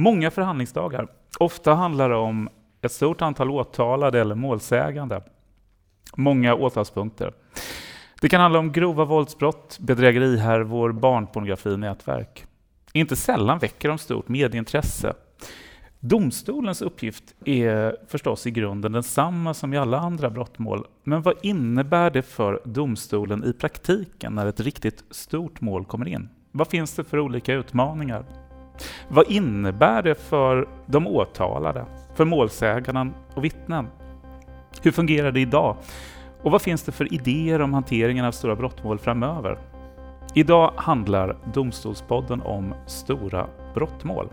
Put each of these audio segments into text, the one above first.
Många förhandlingsdagar. Ofta handlar det om ett stort antal åtalade eller målsägande. Många åtalspunkter. Det kan handla om grova våldsbrott, bedrägerihärvor, barnpornografinätverk. Inte sällan väcker de stort medieintresse. Domstolens uppgift är förstås i grunden densamma som i alla andra brottmål. Men vad innebär det för domstolen i praktiken när ett riktigt stort mål kommer in? Vad finns det för olika utmaningar? Vad innebär det för de åtalade, för målsäganden och vittnen? Hur fungerar det idag? Och vad finns det för idéer om hanteringen av stora brottmål framöver? Idag handlar Domstolspodden om stora brottmål.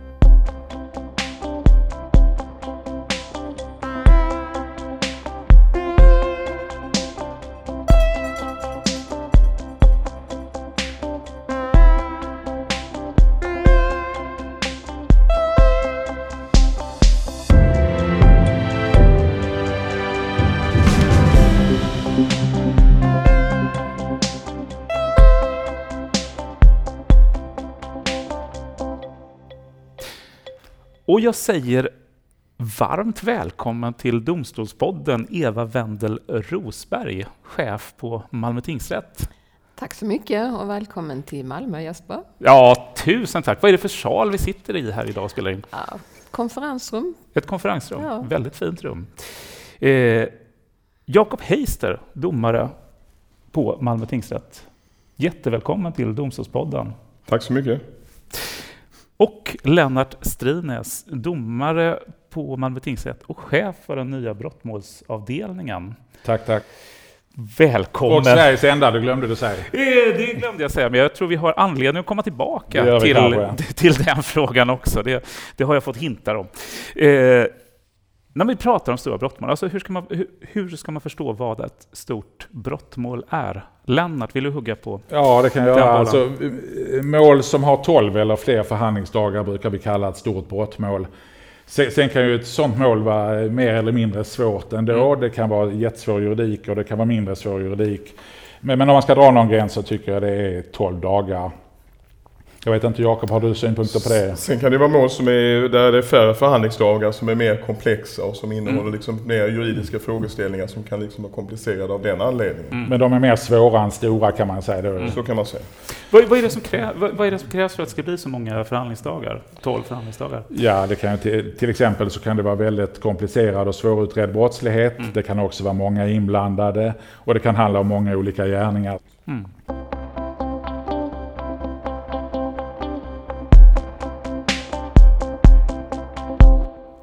Och jag säger varmt välkommen till Domstolspodden Eva Wendel Rosberg, chef på Malmö tingsrätt. Tack så mycket och välkommen till Malmö Jesper. Ja, tusen tack. Vad är det för sal vi sitter i här idag och spelar in? Ja, konferensrum. Ett konferensrum, Ja. väldigt fint rum. Eh, Jakob Heister, domare på Malmö tingsrätt. Jättevälkommen till Domstolspodden. Tack så mycket. Och Lennart Strinäs, domare på Malmö tingsrätt och chef för den nya brottmålsavdelningen. Tack, tack. Välkommen! Och Sveriges enda, du glömde du säga. Eh, Det glömde jag säga, men jag tror vi har anledning att komma Det tillbaka till, till den frågan också. Det, det har jag fått hintar om. Eh, när vi pratar om stora brottmål, alltså hur, ska man, hur, hur ska man förstå vad ett stort brottmål är? Lennart, vill du hugga på? Ja, det kan jag göra. Alltså, mål som har 12 eller fler förhandlingsdagar brukar vi kalla ett stort brottmål. Sen, sen kan ju ett sånt mål vara mer eller mindre svårt ändå. Mm. Det kan vara jättesvår juridik och det kan vara mindre svår juridik. Men, men om man ska dra någon gräns så tycker jag det är 12 dagar. Jag vet inte, Jakob, har du synpunkter på det? Sen kan det vara mål som är, där det är färre förhandlingsdagar som är mer komplexa och som innehåller Mm. liksom mer juridiska frågeställningar som kan liksom vara komplicerade av den anledningen. Mm. Men de är mer svåra än stora kan man säga. Då. Så kan man säga. Vad, vad, är det som krä, vad, vad är det som krävs för att det ska bli så många förhandlingsdagar? 12 förhandlingsdagar? Ja, det kan till, till exempel så kan det vara väldigt komplicerad och svårutredd brottslighet. Mm. Det kan också vara många inblandade och det kan handla om många olika gärningar.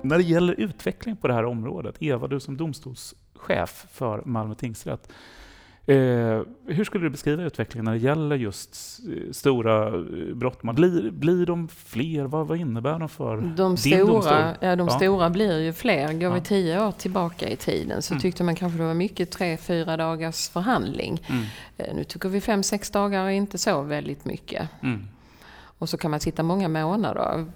När det gäller utveckling på det här området, Eva, du som domstolschef för Malmö tingsrätt. Eh, hur skulle du beskriva utvecklingen när det gäller just stora eh, brottmål? Blir, blir de fler? Vad, vad innebär de för De din domstol? stora, ja, de Ja. stora blir ju fler. Går vi Ja. tio år tillbaka i tiden så Mm. tyckte man kanske det var mycket tre, fyra dagars förhandling. Mm, Eh, Nu tycker vi fem, sex dagar är inte så väldigt mycket. mm, Och så kan man sitta många månader.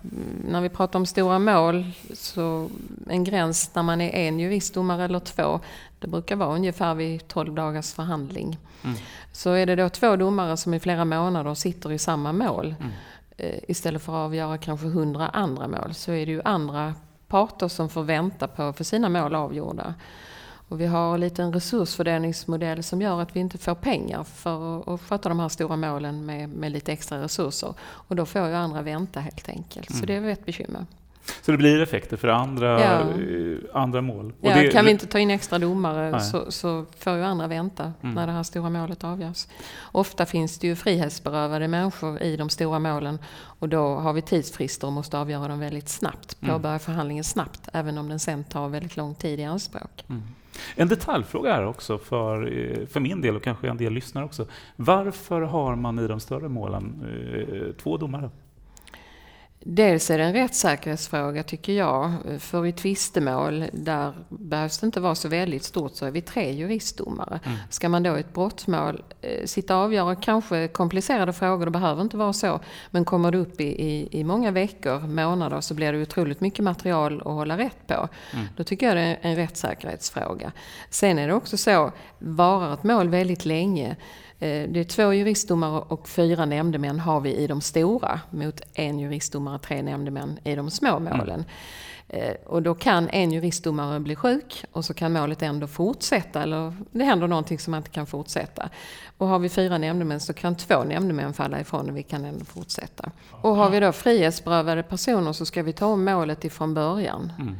När vi pratar om stora mål, så en gräns när man är en juristdomare eller två, det brukar vara ungefär vid 12 dagars förhandling. Mm. Så är det då två domare som i flera månader sitter i samma mål, Mm. eh, istället för att avgöra kanske hundra andra mål, så är det ju andra parter som får vänta på att få sina mål avgjorda. Och vi har lite en resursfördelningsmodell som gör att vi inte får pengar för att- sköta de här stora målen med, med lite extra resurser. Och då får ju andra vänta helt enkelt. Så Mm. det är ett bekymmer. Så det blir effekter för andra, Ja. eh, andra mål? Ja, det, kan vi inte ta in extra domare så, så får ju andra vänta Mm. när det här stora målet avgörs. Ofta finns det ju frihetsberövade människor i de stora målen och då har vi tidsfrister och måste avgöra dem väldigt snabbt. Mm. Påbörja förhandlingen snabbt, även om den sen tar väldigt lång tid i anspråk. Mm. En detaljfråga här också för, eh, för min del och kanske en del lyssnare också. Varför har man i de större målen eh, två domare? Dels är det en rättssäkerhetsfråga tycker jag. För i tvistemål, där behövs det inte vara så väldigt stort, så är vi tre juristdomare. Mm. Ska man då i ett brottsmål eh, sitta och avgöra kanske komplicerade frågor, det behöver inte vara så, men kommer det upp i, i, i många veckor, månader, så blir det otroligt mycket material att hålla rätt på. Mm. Då tycker jag det är en rättssäkerhetsfråga. Sen är det också så, varar ett mål väldigt länge, det är två juristdomare och fyra nämndemän har vi i de stora mot en juristdomare och tre nämndemän i de små målen. Eh, och då kan en juristdomare bli sjuk och så kan målet ändå fortsätta eller det händer någonting som man inte kan fortsätta. Och har vi fyra nämndemän så kan två nämndemän falla ifrån och vi kan ändå fortsätta. Och har vi då frihetsberövade personer så ska vi ta om målet ifrån början. Mm.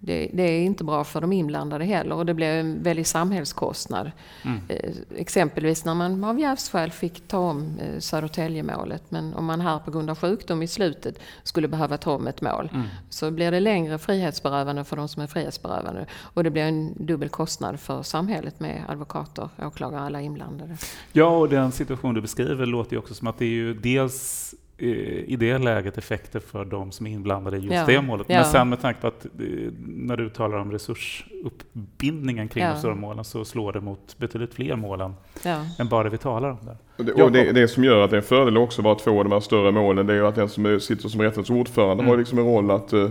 Det, det, är inte bra för de inblandade heller och det blir en väldig samhällskostnad. Mm. Eh, exempelvis när man av jävsskäl fick ta om eh, Södertäljemålet men om man här på grund av sjukdom i slutet skulle behöva ta om ett mål mm. så blir det längre frihetsberövande för de som är frihetsberövande och det blir en dubbel kostnad för samhället med advokater, åklagare, alla inblandade. Ja, och den situation du beskriver låter ju också som att det är ju dels i det läget effekter för de som är inblandade i just ja. det målet. Men ja. sen med tanke på att när du talar om resursuppbindningen kring ja. de stora målen så slår det mot betydligt fler mål än, ja. än bara det vi talar om där. Och det, och det, det, som gör att det är en fördel också att vara två av de här större målen det är ju att den som sitter som rättens ordförande mm. har liksom en roll att, eh,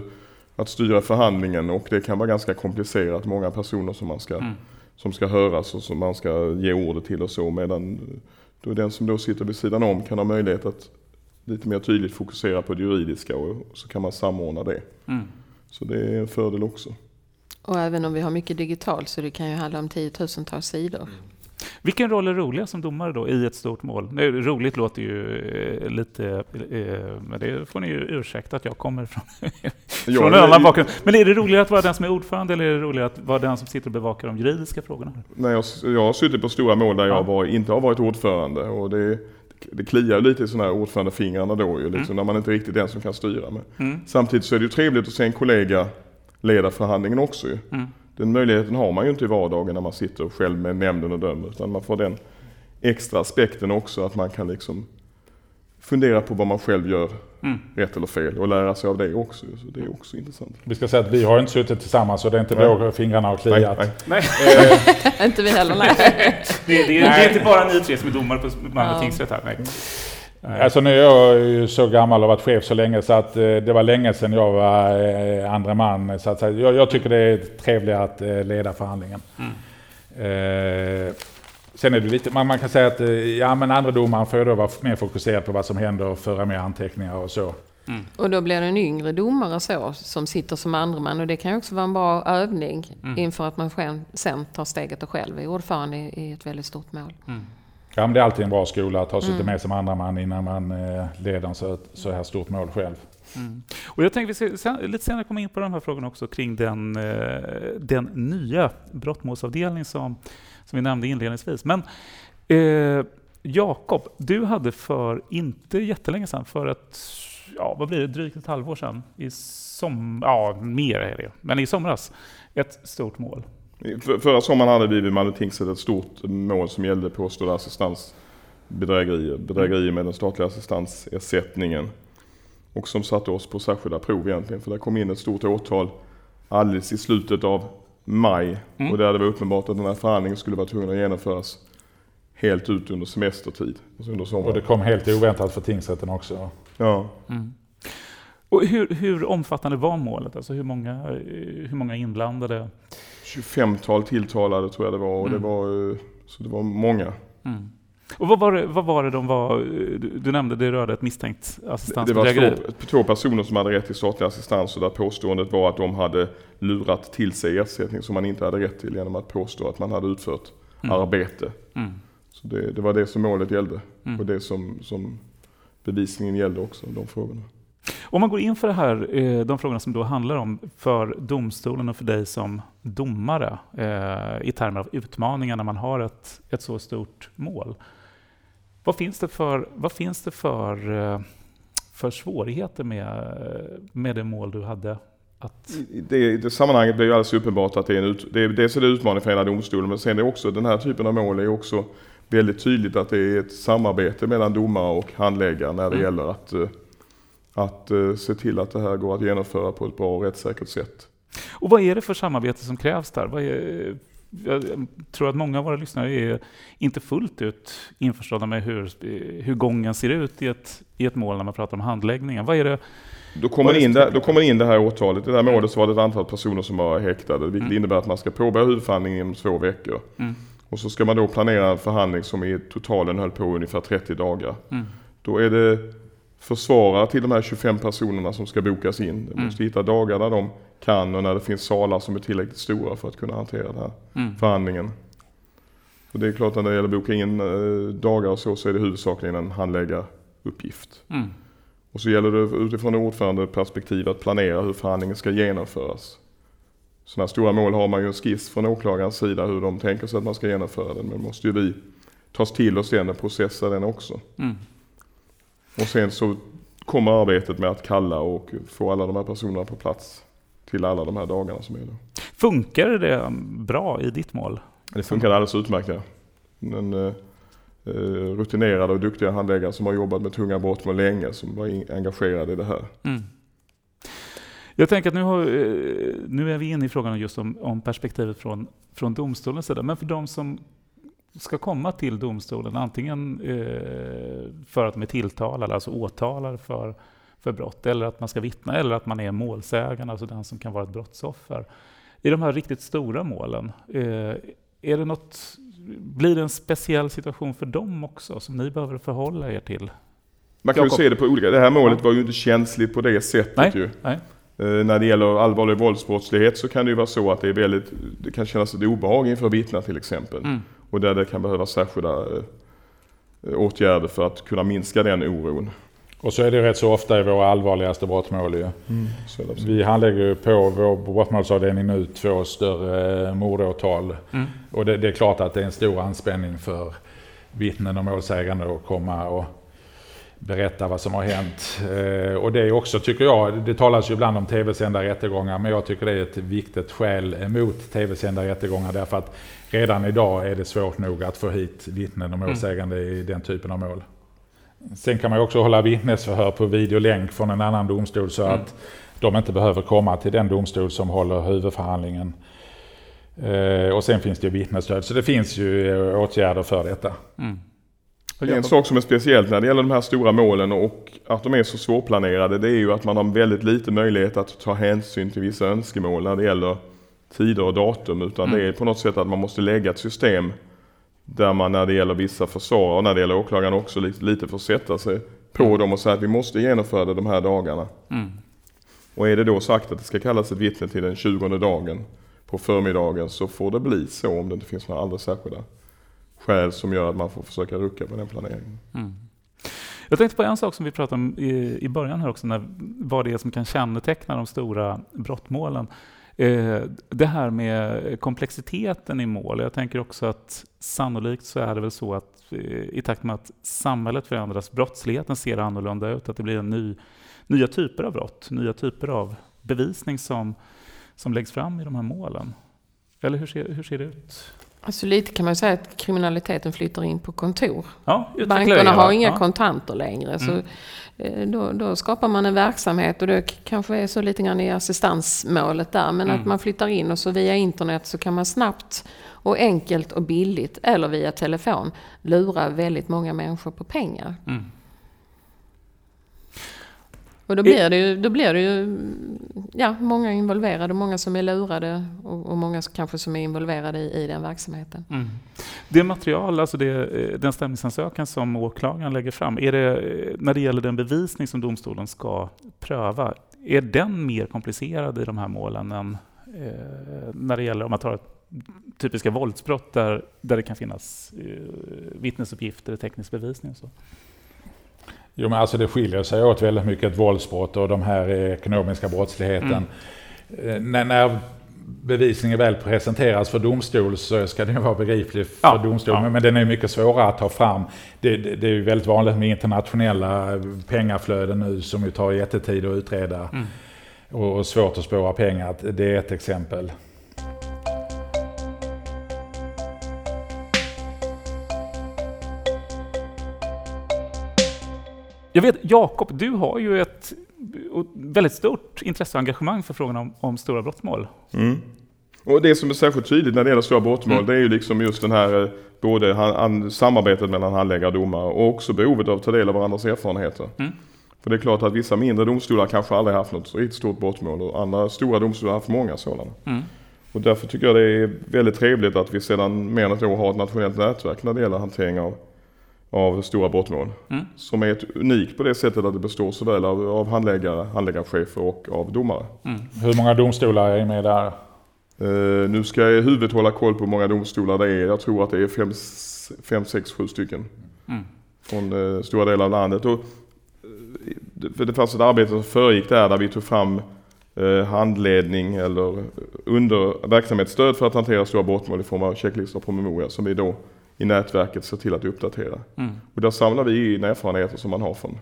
att styra förhandlingen och det kan vara ganska komplicerat. Många personer som man ska, mm. som ska höras och som man ska ge ordet till och så medan då den som då sitter vid sidan om kan ha möjlighet att lite mer tydligt fokusera på det juridiska och så kan man samordna det. Mm. Så det är en fördel också. Och även om vi har mycket digitalt så det kan ju handla om tiotusentals sidor. Mm. Vilken roll är roligast som domare då i ett stort mål? Nej, roligt låter ju eh, lite, eh, men det får ni ju ursäkta att jag kommer från, från en annan bakgrund. Men är det roligare att vara den som är ordförande eller är det roligare att vara den som sitter och bevakar de juridiska frågorna? Nej, jag, jag har suttit på stora mål där jag var, inte har varit ordförande och det det kliar lite i sådana här ordförandefingrarna då ju, liksom, mm. när man inte riktigt är den som kan styra. Men mm. Samtidigt så är det ju trevligt att se en kollega leda förhandlingen också ju. Mm. Den möjligheten har man ju inte i vardagen när man sitter själv med nämnden och dömer. Utan man får den extra aspekten också att man kan liksom fundera på vad man själv gör mm. rätt eller fel och lära sig av det också. Så det är också intressant. Vi ska säga att vi har inte suttit tillsammans så det är inte då fingrarna har kliat. Nej, nej. nej. inte vi heller, nej. det, det, det, är inte bara ni tre som är domare på Malmö ja. tingsrätt här. Nej. Alltså nu är jag ju så gammal och varit chef så länge så att eh, det var länge sedan jag var eh, andra man. Så att jag, jag tycker det är trevligt att eh, leda förhandlingen. Mm. Eh, Sen är det lite, man, man kan säga att eh, ja, men andra domaren får då vara mer fokuserad på vad som händer och föra mer anteckningar och så. Mm. Och då blir det en yngre domare så, som sitter som andra man och det kan ju också vara en bra övning mm. inför att man själv, sen tar steget och själv är ordförande i ett väldigt stort mål. Mm. Ja, men det är alltid en bra skola att ha suttit mm. med som andra man innan man eh, leder så, så här stort mål själv. Mm. Och jag tänkte vi ska lite senare komma in på de här frågorna också kring den, eh, den nya brottmålsavdelning som som vi nämnde inledningsvis. Men eh, Jakob, du hade för inte jättelänge sedan, för ett, ja vad blir det, drygt ett halvår sedan, i som, ja mer är det, men i somras, ett stort mål. För, förra sommaren hade vi vid Malmö tingsrätt ett stort mål som gällde påstådda assistansbedrägerier, bedrägerier med den statliga assistansersättningen. Och som satte oss på särskilda prov egentligen, för det kom in ett stort åtal alldeles i slutet av maj. Mm. Och där det var uppenbart att den här förhandlingen skulle vara tvungen att genomföras helt ut under semestertid. Alltså under sommaren. Och det kom helt oväntat för tingsrätten också. Ja. Mm. Och hur, hur, omfattande var målet? Alltså hur många, hur många inblandade? 25-tal tilltalade tror jag det var. Och mm. det var så det var många. Mm. Och vad var, det, vad var det de var, du, du nämnde det rörde ett misstänkt assistansbedrägeri? Det var två, två, personer som hade rätt till statlig assistans och där påståendet var att de hade lurat till sig ersättning som man inte hade rätt till genom att påstå att man hade utfört mm. arbete. Mm. Så det, det, var det som målet gällde mm. och det som, som bevisningen gällde också, de frågorna. Om man går in för det här, eh, de frågorna som då handlar om för domstolen och för dig som domare eh, i termer av utmaningar när man har ett, ett så stort mål. Vad finns det för, vad finns det för, eh, för svårigheter med, med det mål du hade? Att... I det, det sammanhanget blir ju alldeles uppenbart att det är en ut, det är, dels är det utmaning för hela domstolen men sen är också den här typen av mål är också väldigt tydligt att det är ett samarbete mellan domare och handläggare när det mm. gäller att, eh, att se till att det här går att genomföra på ett bra och rättssäkert sätt. Och vad är det för samarbete som krävs där? Vad är, jag tror att många av våra lyssnare är inte fullt ut införstådda med hur, hur gången ser ut i ett, i ett mål när man pratar om handläggningen. Vad är det, då kommer, in det, då kommer in det här åtalet. I det här målet så var det ett antal personer som var häktade. Vilket mm. innebär att man ska påbörja huvudförhandlingen inom två veckor. Mm. Och så ska man då planera en förhandling som i totalen höll på ungefär 30 dagar. Mm. Då är det försvarare till de här 25 personerna som ska bokas in. Mm. måste hitta dagar där de kan och när det finns salar som är tillräckligt stora för att kunna hantera den här mm. förhandlingen. Så det är klart att när det gäller att boka in eh, dagar och så, så är det huvudsakligen en handläggaruppgift. Mm. Och så gäller det utifrån ordförandeperspektiv att planera hur förhandlingen ska genomföras. Sådana stora mål har man ju en skiss från åklagarens sida hur de tänker sig att man ska genomföra den. Men måste ju vi tas till oss den och processa den också. Mm. Och sen så kommer arbetet med att kalla och få alla de här personerna på plats till alla de här dagarna som är då. Funkar det bra i ditt mål? Det funkar alldeles utmärkt ja. En eh, eh, rutinerade och duktiga handläggare som har jobbat med tunga brottmål länge som var engagerade i det här. Mm. Jag tänker att nu, har, eh, nu är vi inne i frågan just om, om perspektivet från, från domstolens sida. Men för de som ska komma till domstolen, antingen eh, för att de är tilltalade, alltså åtalade för, för brott, eller att man ska vittna, eller att man är målsägande, alltså den som kan vara ett brottsoffer. I de här riktigt stora målen, eh, är det något, blir det en speciell situation för dem också, som ni behöver förhålla er till? Man kan Jacob. ju se det på olika, det här målet var ju inte känsligt på det sättet nej, ju. Nej. Eh, när det gäller allvarlig våldsbrottslighet så kan det ju vara så att det är väldigt, det kan kännas ett obehag inför vittna till exempel. Mm. Och där det kan behövas särskilda eh, åtgärder för att kunna minska den oron. Och så är det rätt så ofta i våra allvarligaste brottmål ju. Mm. Vi handlägger ju på vår brottmålsavdelning nu två större eh, mordåtal. Mm. Och det, det, är klart att det är en stor anspänning för vittnen och målsägande att komma och berätta vad som har hänt. Eh, och det är också, tycker jag, det talas ju ibland om tv-sända rättegångar, men jag tycker det är ett viktigt skäl emot tv-sända rättegångar därför att redan idag är det svårt nog att få hit vittnen och målsägande mm. i den typen av mål. Sen kan man ju också hålla vittnesförhör på videolänk från en annan domstol så mm. att de inte behöver komma till den domstol som håller huvudförhandlingen. Eh, och sen finns det ju vittnesstöd, så det finns ju eh, åtgärder för detta. Mm. En sak som är speciellt när det gäller de här stora målen och att de är så svårplanerade det är ju att man har väldigt lite möjlighet att ta hänsyn till vissa önskemål när det gäller tider och datum utan mm. det är på något sätt att man måste lägga ett system där man när det gäller vissa försvarare och när det gäller åklagaren också lite, får sätta sig på mm. dem och säga att vi måste genomföra det de här dagarna. Mm. Och är det då sagt att det ska kallas ett vittne till den 20 dagen på förmiddagen så får det bli så om det inte finns några andra särskilda skäl som gör att man får försöka rucka på den planeringen. Mm. Jag tänkte på en sak som vi pratade om i, i början här också, när, vad det är som kan känneteckna de stora brottmålen. Eh, det här med komplexiteten i mål. Jag tänker också att sannolikt så är det väl så att eh, i takt med att samhället förändras, brottsligheten ser annorlunda ut, att det blir en ny, nya typer av brott, nya typer av bevisning som, som läggs fram i de här målen. Eller hur ser, hur ser det ut? Alltså lite kan man säga att kriminaliteten flyttar in på kontor. Ja, Bankerna har inga ja. kontanter längre. Mm. Så eh, då, då, skapar man en verksamhet och det kanske är så lite grann i assistansmålet där. Men mm. att man flyttar in och så via internet så kan man snabbt och enkelt och billigt eller via telefon lura väldigt många människor på pengar. Mm. Och då blir det ju, då blir det ju ja, många involverade, många som är lurade och, och många kanske som är involverade i, i den verksamheten. Mm. Det material, alltså det, eh, den stämningsansökan som åklagaren lägger fram, är det, eh, när det gäller den bevisning som domstolen ska pröva, är den mer komplicerad i de här målen än eh, när det gäller, om man tar typiska våldsbrott där, där det kan finnas eh, vittnesuppgifter, teknisk bevisning och så? Jo men alltså det skiljer sig åt väldigt mycket våldsbrott och de här ekonomiska brottsligheten. Mm. Eh, när, när bevisningen väl presenteras för domstol så ska den vara begriplig för ja, domstolen. Ja. Men den är mycket svårare att ta fram. Det, det, det är ju väldigt vanligt med internationella pengaflöden nu som ju tar jättetid att utreda. Mm. Och svårt att spåra pengar. Det är ett exempel. Jag vet, Jakob, du har ju ett väldigt stort intresse och engagemang för frågan om, om stora brottmål. Mm. Och det som är särskilt tydligt när det gäller stora brottmål, mm. det är ju liksom just den här eh, både han, samarbetet mellan handläggare och domare och också behovet av att ta del av varandras erfarenheter. Mm. För det är klart att vissa mindre domstolar kanske aldrig haft något riktigt stort brottmål och andra stora domstolar har haft många sådana. Mm. Och därför tycker jag det är väldigt trevligt att vi sedan mer än ett år har ett nationellt nätverk när det gäller hantering av, av stora brottmål. Mm. Som är ett unikt på det sättet att det består såväl av, av handläggare, handläggarchefer och av domare. Mm. Hur många domstolar är med där? Uh, nu ska jag i huvudet hålla koll på hur många domstolar det är. Jag tror att det är fem, fem sex, sju stycken. Mm. Från uh, stora delar av landet. Och, uh, för det fanns ett arbete som föregick där, där vi tog fram uh, handledning eller under verksamhetsstöd för att hantera stora brottmål i form av checklistor och promemorior som vi då i nätverket ser till att uppdatera. Mm. Och där samlar vi in erfarenheter som man har från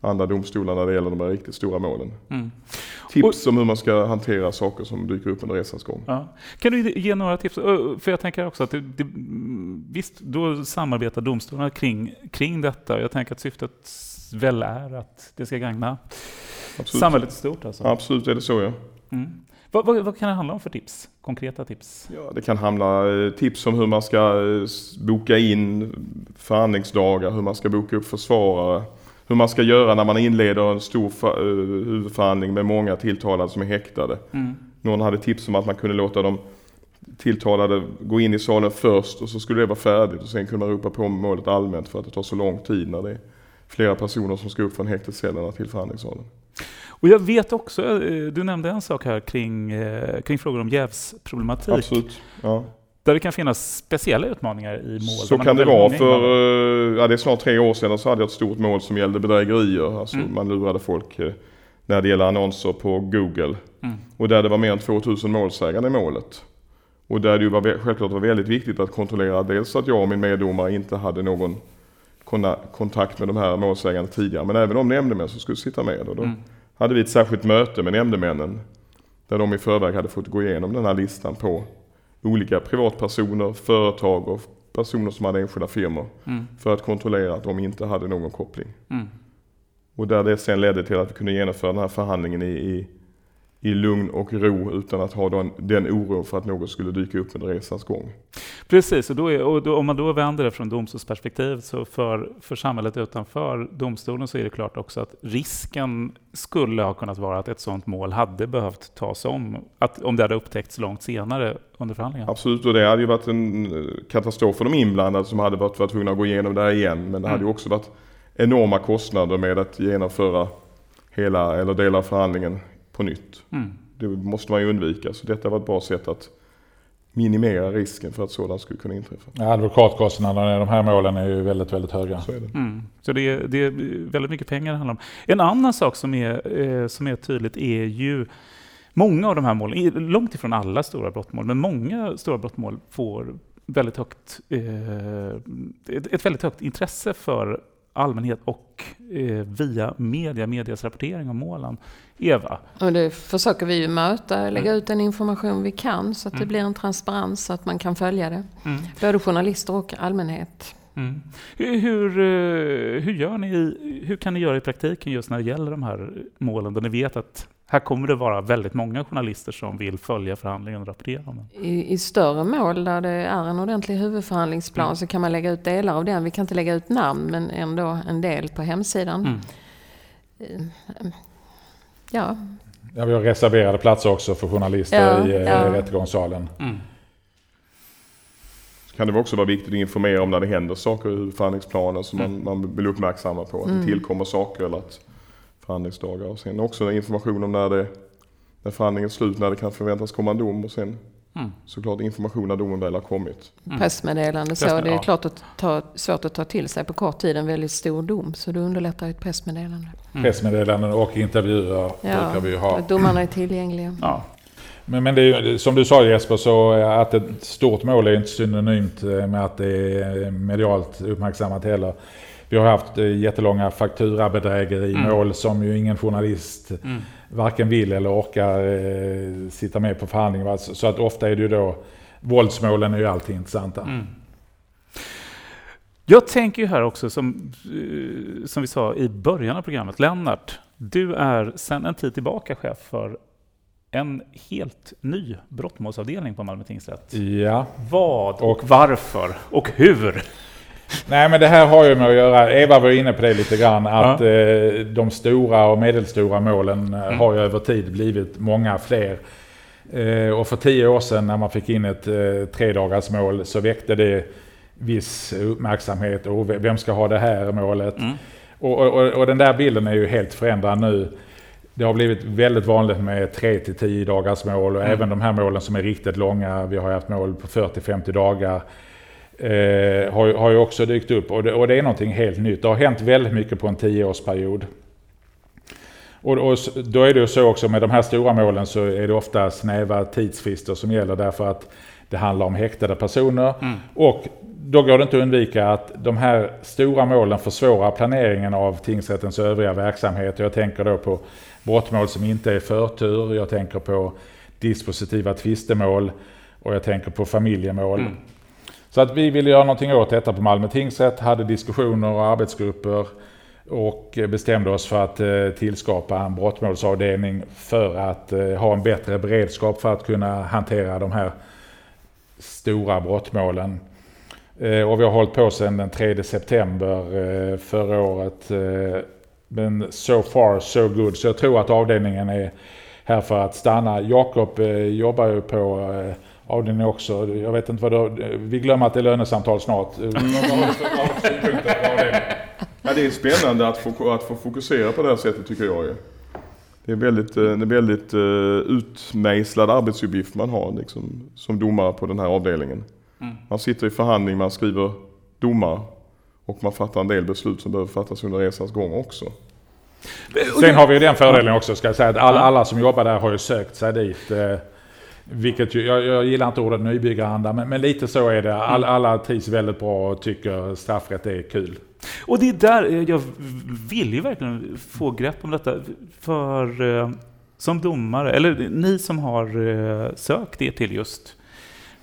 andra domstolar när det gäller de här riktigt stora målen. Mm. Tips och, om hur man ska hantera saker som dyker upp under resans gång. Ja. Kan du ge några tips? För jag tänker också att det, det, visst, då samarbetar domstolarna kring, kring detta. Jag tänker att syftet väl är att det ska gagna Absolut. samhället i stort. Alltså. Absolut är det så ja. Mm. Vad, vad, vad, kan det handla om för tips? Konkreta tips? Ja, det kan handla eh, tips om hur man ska eh, boka in förhandlingsdagar, hur man ska boka upp försvarare hur man ska göra när man inleder en stor för, uh, huvudförhandling med många tilltalade som är häktade. Mm. Någon hade tips om att man kunde låta de tilltalade gå in i salen först och så skulle det vara färdigt och sen kunde man ropa på målet allmänt för att det tar så lång tid när det är flera personer som ska upp från häktescellerna till förhandlingssalen. Och jag vet också, eh, du nämnde en sak här kring, eh, kring frågor om jävsproblematik. Absolut. Ja. Där det kan finnas speciella utmaningar i mål. Så kan det vara. För eh, ja, det är snart tre år sedan så hade jag ett stort mål som gällde bedrägerier. Alltså mm. man lurade folk när det gäller annonser på Google. Mm. Och där det var mer än 2000 målsägande i målet. Och där det var, självklart var väldigt viktigt att kontrollera dels att jag och min meddomare inte hade någon kontakt med de här målsägande tidigare. Men även de nämndemän som skulle sitta med. Och då mm. Hade vi ett särskilt möte med nämndemännen. Där de i förväg hade fått gå igenom den här listan på olika privatpersoner, företag och personer som hade enskilda firmor. Mm. För att kontrollera att de inte hade någon koppling. Mm. Och där det sen ledde till att vi kunde genomföra den här förhandlingen i, i, i lugn och ro utan att ha den, den oron för att något skulle dyka upp under resans gång. Precis, och, då är, och då, om man då vänder det från domstolsperspektiv så för, för samhället utanför domstolen så är det klart också att risken skulle ha kunnat vara att ett sådant mål hade behövt tas om, att, om det hade upptäckts långt senare under förhandlingen. Absolut, och det hade ju varit en katastrof för de inblandade som hade varit, varit tvungna att gå igenom det här igen. Men det mm. hade ju också varit enorma kostnader med att genomföra hela eller delar av förhandlingen på nytt. Mm. Det måste man ju undvika, så detta var ett bra sätt att minimera risken för att sådant skulle kunna inträffa. Ja, advokatkostnaderna i de här målen är ju väldigt, väldigt höga. Så, är det. Mm. så det, är, det är väldigt mycket pengar det handlar om. En annan sak som är, eh, som är tydligt är ju många av de här målen, långt ifrån alla stora brottmål, men många stora brottmål får väldigt högt, eh, ett väldigt högt intresse för allmänhet och eh, via media, medias rapportering om målen. Eva? Och det försöker vi ju möta, lägga mm. ut den information vi kan så att mm. det blir en transparens så att man kan följa det. Mm. Både journalister och allmänhet. Mm. Hur, hur, eh, hur, gör ni, hur kan ni göra i praktiken just när det gäller de här målen, där ni vet att här kommer det vara väldigt många journalister som vill följa förhandlingen och rapportera om den. I, I, större mål där det är en ordentlig huvudförhandlingsplan mm. så kan man lägga ut delar av den. Vi kan inte lägga ut namn men ändå en del på hemsidan. Mm. Eh, ja. ja. Vi har reserverade platser också för journalister ja, i, ja. i rättegångssalen. Mm. kan det också vara viktigt att informera om när det händer saker i huvudförhandlingsplanen som mm. man, man vill uppmärksamma på. Att det mm. tillkommer saker eller att förhandlingsdagar. Och sen också information om när, det, när förhandlingen är slut, när det kan förväntas komma en dom och sen mm. såklart information när domen väl har kommit. Mm. Pressmeddelande så. Det är klart att ta, svårt att ta till sig på kort tid en väldigt stor dom. Så det underlättar ett pressmeddelande. Mm. Pressmeddelanden och intervjuer ja, brukar vi ha. Domarna är tillgängliga. Ja. Men, men det är, som du sa Jesper, så att ett stort mål är inte synonymt med att det är medialt uppmärksammat heller. Vi har haft eh, jättelånga fakturabedrägerimål mm. som ju ingen journalist mm. varken vill eller orkar eh, sitta med på förhandlingen. Så att ofta är det ju då, våldsmålen är ju alltid intressanta. Mm. Jag tänker ju här också, som, eh, som vi sa i början av programmet, Lennart, du är sedan en tid tillbaka chef för en helt ny brottmålsavdelning på Malmö tingsrätt. Ja. Vad och, och varför och hur? Nej men det här har ju med att göra, Eva var inne på det lite grann, att ja. eh, de stora och medelstora målen eh, mm. har ju över tid blivit många fler. Eh, och för tio år sedan när man fick in ett eh, tredagarsmål så väckte det viss uppmärksamhet. Och vem ska ha det här målet? Mm. Och, och, och, den där bilden är ju helt förändrad nu. Det har blivit väldigt vanligt med 3 till 10 dagars mål och mm. även de här målen som är riktigt långa. Vi har haft mål på 40-50 dagar. Eh, har, har ju också dykt upp och det, och det är någonting helt nytt. Det har hänt väldigt mycket på en tioårsperiod. Och, och då är det ju så också med de här stora målen så är det ofta snäva tidsfrister som gäller därför att det handlar om häktade personer. Mm. Och då går det inte att undvika att de här stora målen försvårar planeringen av tingsrättens övriga verksamhet. Jag tänker då på brottmål som inte är förtur, jag tänker på dispositiva tvistemål och jag tänker på familjemål. Mm. Så att vi ville göra någonting åt detta på Malmö tingsrätt, hade diskussioner och arbetsgrupper och bestämde oss för att eh, tillskapa en brottmålsavdelning för att eh, ha en bättre beredskap för att kunna hantera de här stora brottmålen. Eh, och vi har hållit på sedan den 3 september förra året. Men so far so good. Så jag tror att avdelningen är här för att stanna. Jakob jobbar ju på avdelningen också. Jag vet inte vad du, Vi glömmer att det är lönesamtal snart. Ja, det är spännande att få, att få fokusera på det här sättet tycker jag. Det är väldigt, eh, en väldigt uh, utmejslad arbetsuppgift man har liksom, som domare på den här avdelningen. Mm. Man sitter i förhandling, man skriver domar och man fattar en del beslut som behöver fattas under resans gång också. Sen har vi den fördelen också, ska jag säga, att alla, alla som jobbar där har ju sökt sig dit. Vilket ju, jag, jag, gillar inte ordet nybyggaranda, men, men lite så är det. All, mm. alla trivs väldigt bra och tycker straffrätt är kul. Och det är där eh, jag vill ju verkligen få grepp om detta. För eh, som domare, eller ni som har eh, sökt er till just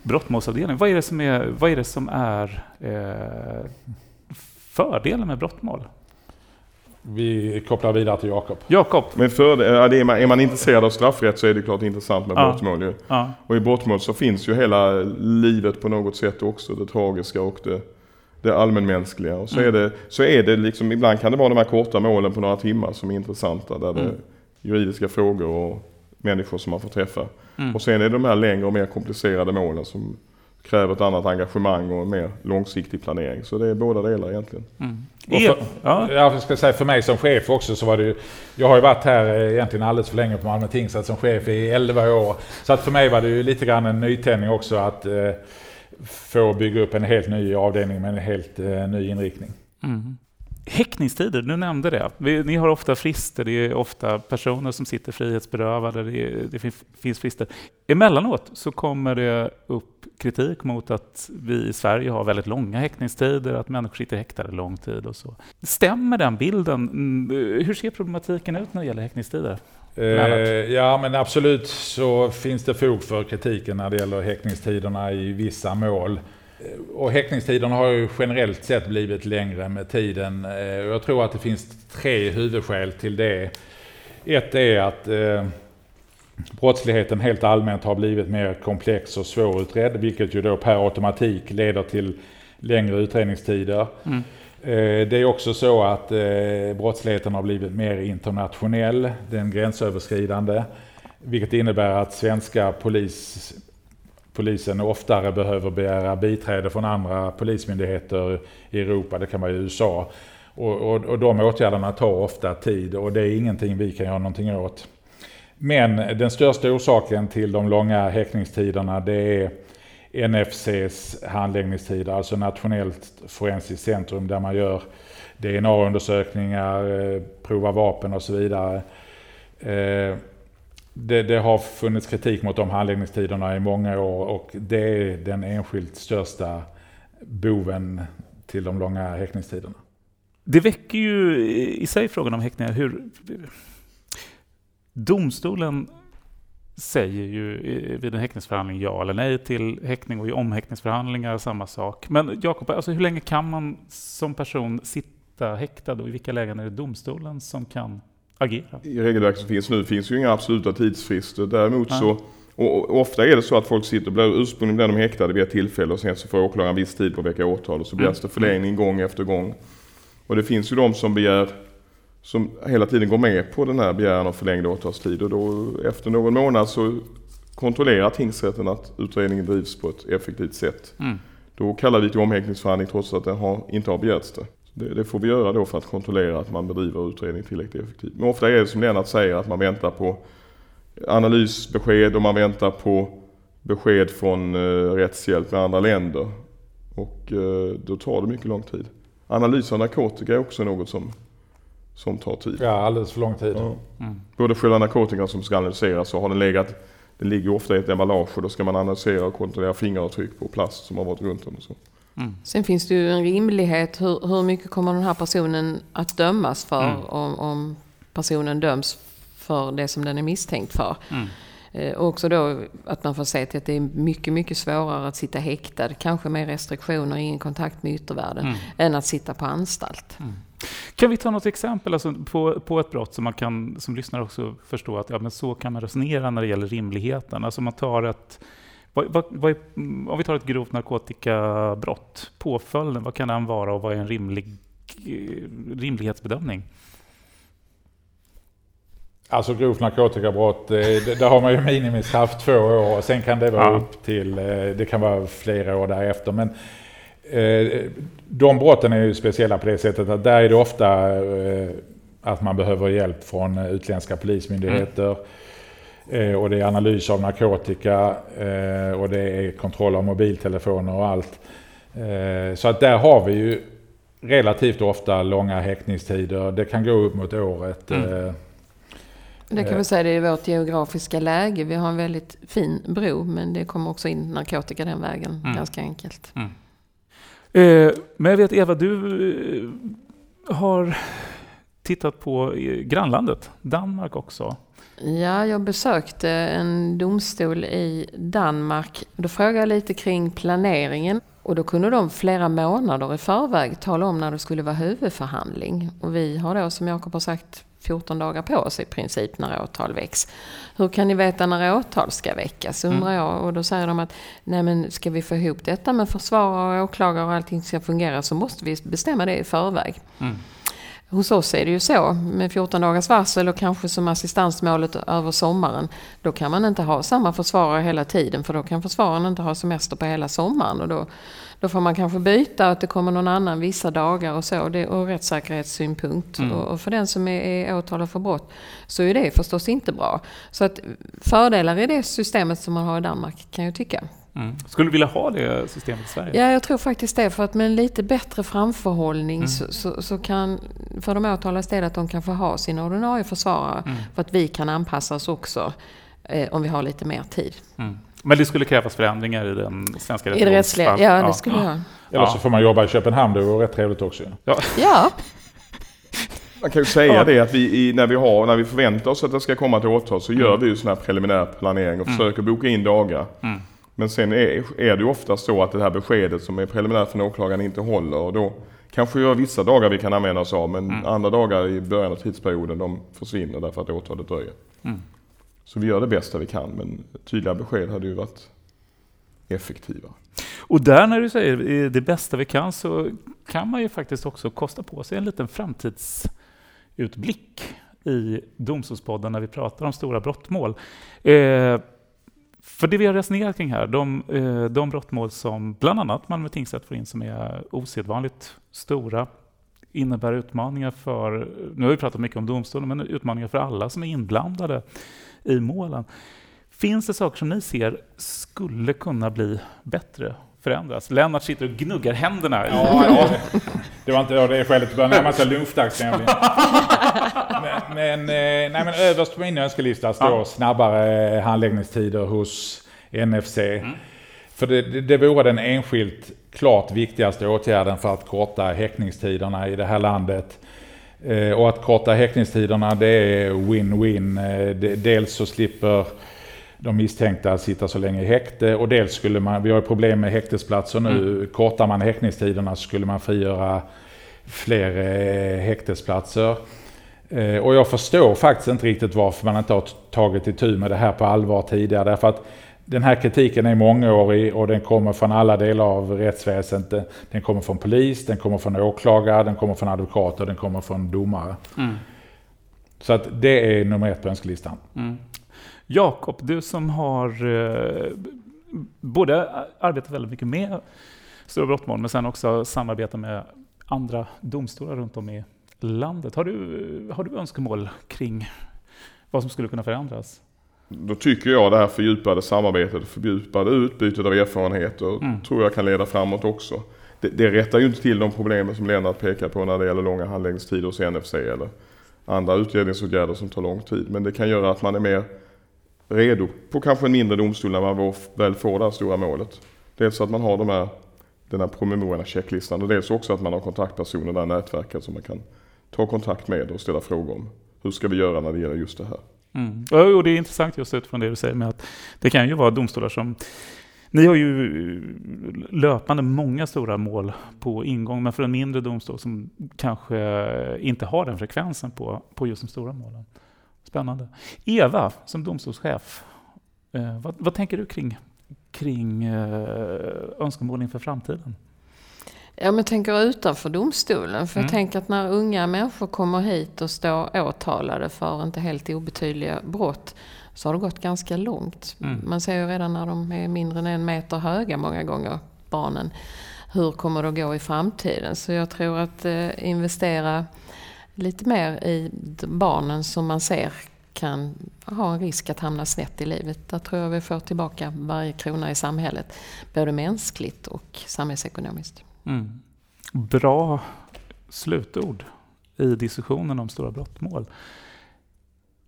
brottmålsavdelningen, vad är det som är, vad är, det som är eh, fördelen med brottmål? Vi kopplar vidare till Jakob. Jakob. Men för, är, man, är man intresserad av straffrätt så är det klart intressant med ja. brottmål. Ju. Ja. Och i brottmål så finns ju hela livet på något sätt också. Det tragiska och det, det allmänmänskliga. Och så, mm. är det, så är det liksom, ibland kan det vara de här korta målen på några timmar som är intressanta. Där det är mm. juridiska frågor och människor som man får träffa. Mm. Och sen är det de här längre och mer komplicerade målen som kräver ett annat engagemang och en mer långsiktig planering. Så det är båda delar egentligen. Mm. För, ja. Jag ska säga för mig som chef också så var det ju, Jag har ju varit här eh, egentligen alldeles för länge på Malmö tingsrätt som chef i 11 år. Så att för mig var det ju lite grann en nytändning också att eh, få bygga upp en helt ny avdelning med en helt eh, ny inriktning. Mm. Häktningstider, du nämnde det. ni har ofta frister, det är ofta personer som sitter frihetsberövade, det, det finns frister. Emellanåt så kommer det upp kritik mot att vi i Sverige har väldigt långa häktningstider, att människor sitter häktade lång tid och så. Stämmer den bilden? Mm, hur ser problematiken ut när det gäller häktningstider? Eh, ja men absolut så finns det fog för kritiken när det gäller häktningstiderna i vissa mål. Eh, och häktningstiderna har ju generellt sett blivit längre med tiden. Eh, jag tror att det finns tre huvudskäl till det. Ett är att eh, brottsligheten helt allmänt har blivit mer komplex och svårutredd, vilket ju då per automatik leder till längre utredningstider. Mm. Det är också så att brottsligheten har blivit mer internationell, den gränsöverskridande, vilket innebär att svenska polis polisen oftare behöver begära biträde från andra polismyndigheter i Europa, det kan vara i USA. Och, och, och de åtgärderna tar ofta tid och det är ingenting vi kan göra någonting åt. Men den största orsaken till de långa häktningstiderna det är NFCs handläggningstider, alltså Nationellt forensiskt centrum där man gör DNA-undersökningar, eh, provar vapen och så vidare. Eh, det, det, har funnits kritik mot de handläggningstiderna i många år och det är den enskilt största boven till de långa häktningstiderna. Det väcker ju i sig frågan om häktningar. Hur, domstolen säger ju vid en häktningsförhandling ja eller nej till häktning och i omhäktningsförhandlingar samma sak. Men Jakob, alltså hur länge kan man som person sitta häktad och i vilka lägen är det domstolen som kan agera? I regelverket som finns nu finns ju inga absoluta tidsfrister. Däremot så och ofta är det så att folk sitter, blir, ursprungligen blir de häktade vid ett tillfälle och sen så får åklagaren viss tid på att väcka åtal och så begärs mm. det förlängning gång efter gång. Och det finns ju de som begär, som hela tiden går med på den här begäran om förlängd åtalstid och då efter någon månad så kontrollerar tingsrätten att utredningen drivs på ett effektivt sätt. Mm. Då kallar vi till omhäktningsförhandling trots att det har, inte har begärts det. det. Det får vi göra då för att kontrollera att man bedriver utredning tillräckligt effektivt. Men ofta är det som Lennart säger att man väntar på analysbesked och man väntar på besked från eh, rättshjälp med andra länder. Och eh, då tar det mycket lång tid. Analys av narkotika är också något som, som tar tid. Ja, alldeles för lång tid. Ja. Mm. Både själva narkotikan som ska analyseras så har den legat, den ligger ofta i ett emballage och då ska man analysera och kontrollera fingeravtryck på plast som har varit runt den och så. Mm. Sen finns det ju en rimlighet. Hur, hur mycket kommer den här personen att dömas för mm. om, om personen döms för det som den är misstänkt för? Mm. Eh, och också då att man får se till att det är mycket, mycket svårare att sitta häktad, kanske med restriktioner, ingen kontakt med yttervärlden, mm. än att sitta på anstalt. Kan vi ta något exempel alltså på, på ett brott som man kan som lyssnare också förstå att ja, men så kan man resonera när det gäller rimligheten. Alltså man tar ett, vad, vad, vad är, om vi tar ett grovt narkotikabrott, påföljden, vad kan den vara och vad är en rimlig, rimlighetsbedömning? Alltså grovt narkotikabrott, där har man ju minimistraff två år och sen kan det vara ja. upp till, eh, det kan vara flera år därefter. Men eh, de brotten är ju speciella på det sättet att där är det ofta eh, att man behöver hjälp från utländska polismyndigheter. Mm. Och det är analys av narkotika och det är kontroll av mobiltelefoner och allt. Så att där har vi ju relativt ofta långa häktningstider. Det kan gå upp mot året. Mm. Det kan vi säga, det är vårt geografiska läge. Vi har en väldigt fin bro, men det kommer också in narkotika den vägen, mm. ganska enkelt. Mm. Eh, men jag vet Eva, du eh, har tittat på eh, grannlandet, Danmark också. Ja, jag besökte en domstol i Danmark. Då frågade jag lite kring planeringen. Och då kunde de flera månader i förväg tala om när det skulle vara huvudförhandling. Och vi har då, som Jakob har sagt, 14 dagar på sig i princip när åtal väcks. Hur kan ni veta när åtal ska väckas undrar mm. jag. Och då säger de att nej men ska vi få ihop detta med försvarare och åklagare och allting ska fungera så måste vi bestämma det i förväg. Mm. Hos oss är det ju så med 14 dagars varsel och kanske som assistansmålet över sommaren. Då kan man inte ha samma försvarare hela tiden för då kan försvararen inte ha semester på hela sommaren. Och då, då får man kanske byta att det kommer någon annan vissa dagar och så. Det, och rättssäkerhetssynpunkt. Mm. Och, och, för den som är, är åtalad för brott så är det förstås inte bra. Så att fördelar i det systemet som man har i Danmark kan jag tycka. Mm. Skulle du vilja ha det systemet i Sverige? Ja, jag tror faktiskt det. För att med en lite bättre framförhållning mm. så, så, så, kan, för de åtalades del att de kan få ha sin ordinarie försvarare. Mm. För att vi kan anpassa oss också eh, om vi har lite mer tid. Mm. Men det skulle krävas förändringar i den svenska I det rättsliga, ja, det skulle ja. Eller så får man jobba i Köpenhamn, det vore rätt trevligt också. Ja. ja. Man kan ju säga ja. det att vi, när, vi har, när vi förväntar oss att det ska komma till åtal så mm. gör vi ju sån här preliminär planering och mm. försöker boka in dagar. Mm. Men sen är, är det ofta så att det här beskedet som är preliminärt från åklagaren inte håller. Och då kanske vi vissa dagar vi kan använda oss av men mm. andra dagar i början av tidsperioden de försvinner därför att åtalet dröjer. Mm. Så vi gör det bästa vi kan men tydliga besked hade ju varit effektiva. Och där när du säger det bästa vi kan så kan man ju faktiskt också kosta på sig en liten framtidsutblick i Domstolspodden när vi pratar om stora brottmål. Eh, för det vi har resonerat kring här, de, eh, de brottmål som bland annat Malmö tingsrätt får in som är osedvanligt stora, innebär utmaningar för, nu har vi pratat mycket om domstolen, men utmaningar för alla som är inblandade i målen. Finns det saker som ni ser skulle kunna bli bättre, förändras? Lennart sitter och gnuggar händerna. Ja, ja. Det var inte det, det skälet. Det börjar närma sig lunchdags nämligen. Men, men, eh, nej, men överst på min önskelista står ja. snabbare handläggningstider hos NFC. Mm. För det, det, det vore den enskilt klart viktigaste åtgärden för att korta häktningstiderna i det här landet. Eh, och att korta häktningstiderna det är win-win. Eh, dels så slipper de misstänkta sitta så länge i häkte och dels skulle man, vi har problem med häktesplatser nu, mm. kortar man häktningstiderna så skulle man frigöra fler häktesplatser. Och jag förstår faktiskt inte riktigt varför man inte har tagit itu med det här på allvar tidigare. Därför att den här kritiken är mångårig och den kommer från alla delar av rättsväsendet. Den kommer från polis, den kommer från åklagare, den kommer från advokater, den kommer från domare. Mm. Så att det är nummer ett på önskelistan. Mm. Jakob, du som har eh, både arbetat väldigt mycket med stora brottmål men sen också samarbetat med andra domstolar runt om i landet. Har du, har du önskemål kring vad som skulle kunna förändras? Då tycker jag det här fördjupade samarbetet, fördjupade utbytet av erfarenheter mm. tror jag kan leda framåt också. Det, det rättar ju inte till de problemen som Lennart pekar på när det gäller långa handläggningstider hos NFC eller andra utredningsåtgärder som tar lång tid. Men det kan göra att man är mer redo på kanske en mindre domstol när man väl får det här stora målet. Dels att man har de här, den här promemorian, checklistan och dels också att man har kontaktpersoner där nätverket som man kan ta kontakt med och ställa frågor om. Hur ska vi göra när det gäller just det här? Mm. Och det är intressant just utifrån det du säger med att det kan ju vara domstolar som ni har ju löpande många stora mål på ingång, men för en mindre domstol som kanske inte har den frekvensen på, på just de stora målen. Spännande. Eva, som domstolschef, eh, vad, vad, tänker du kring, kring eh, önskemål inför framtiden? Ja, men tänker utanför domstolen. För mm. jag tänker att när unga människor kommer hit och står åtalade för inte helt obetydliga brott så har det gått ganska långt. Mm. Man ser ju redan när de är mindre än en meter höga många gånger, barnen. Hur kommer det att gå i framtiden? Så jag tror att eh, investera lite mer i barnen som man ser kan ha en risk att hamna snett i livet. Där tror jag vi får tillbaka varje krona i samhället. Både mänskligt och samhällsekonomiskt. Mm. Bra slutord i diskussionen om stora brottmål.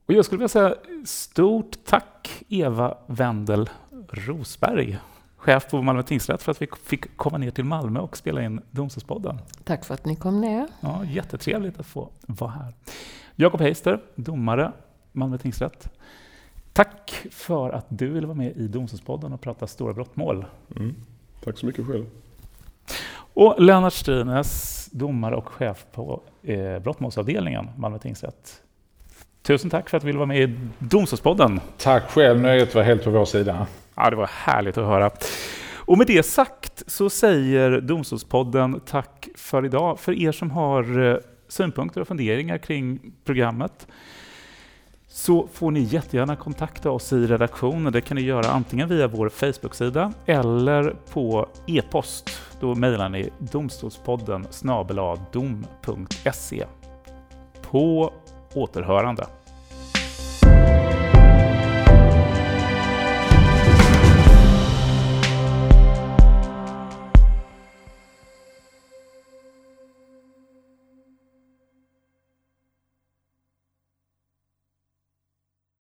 Och jag skulle vilja säga stort tack Eva Wendel Rosberg, chef på Malmö tingsrätt, för att vi fick komma ner till Malmö och spela in Domstolspodden. Tack för att ni kom ner. Ja, jättetrevligt att få vara här. Jakob Heister, domare, Malmö tingsrätt. Tack för att du ville vara med i Domstolspodden och prata stora brottmål. Mm. Tack så mycket själv. Och Lennart Strines, domare och chef på eh, brottmålsavdelningen, Malmö tingsrätt. Tusen tack för att du ville vara med i Domstolspodden. Tack själv, nöjet var helt på vår sida. Ja, det var härligt att höra. Och med det sagt så säger Domstolspodden tack för idag. För er som har eh, synpunkter och funderingar kring programmet så får ni jättegärna kontakta oss i redaktionen. Det kan ni göra antingen via vår Facebook-sida eller på e-post. Då mejlar ni domstolspodden snabeladom.se. På återhörande.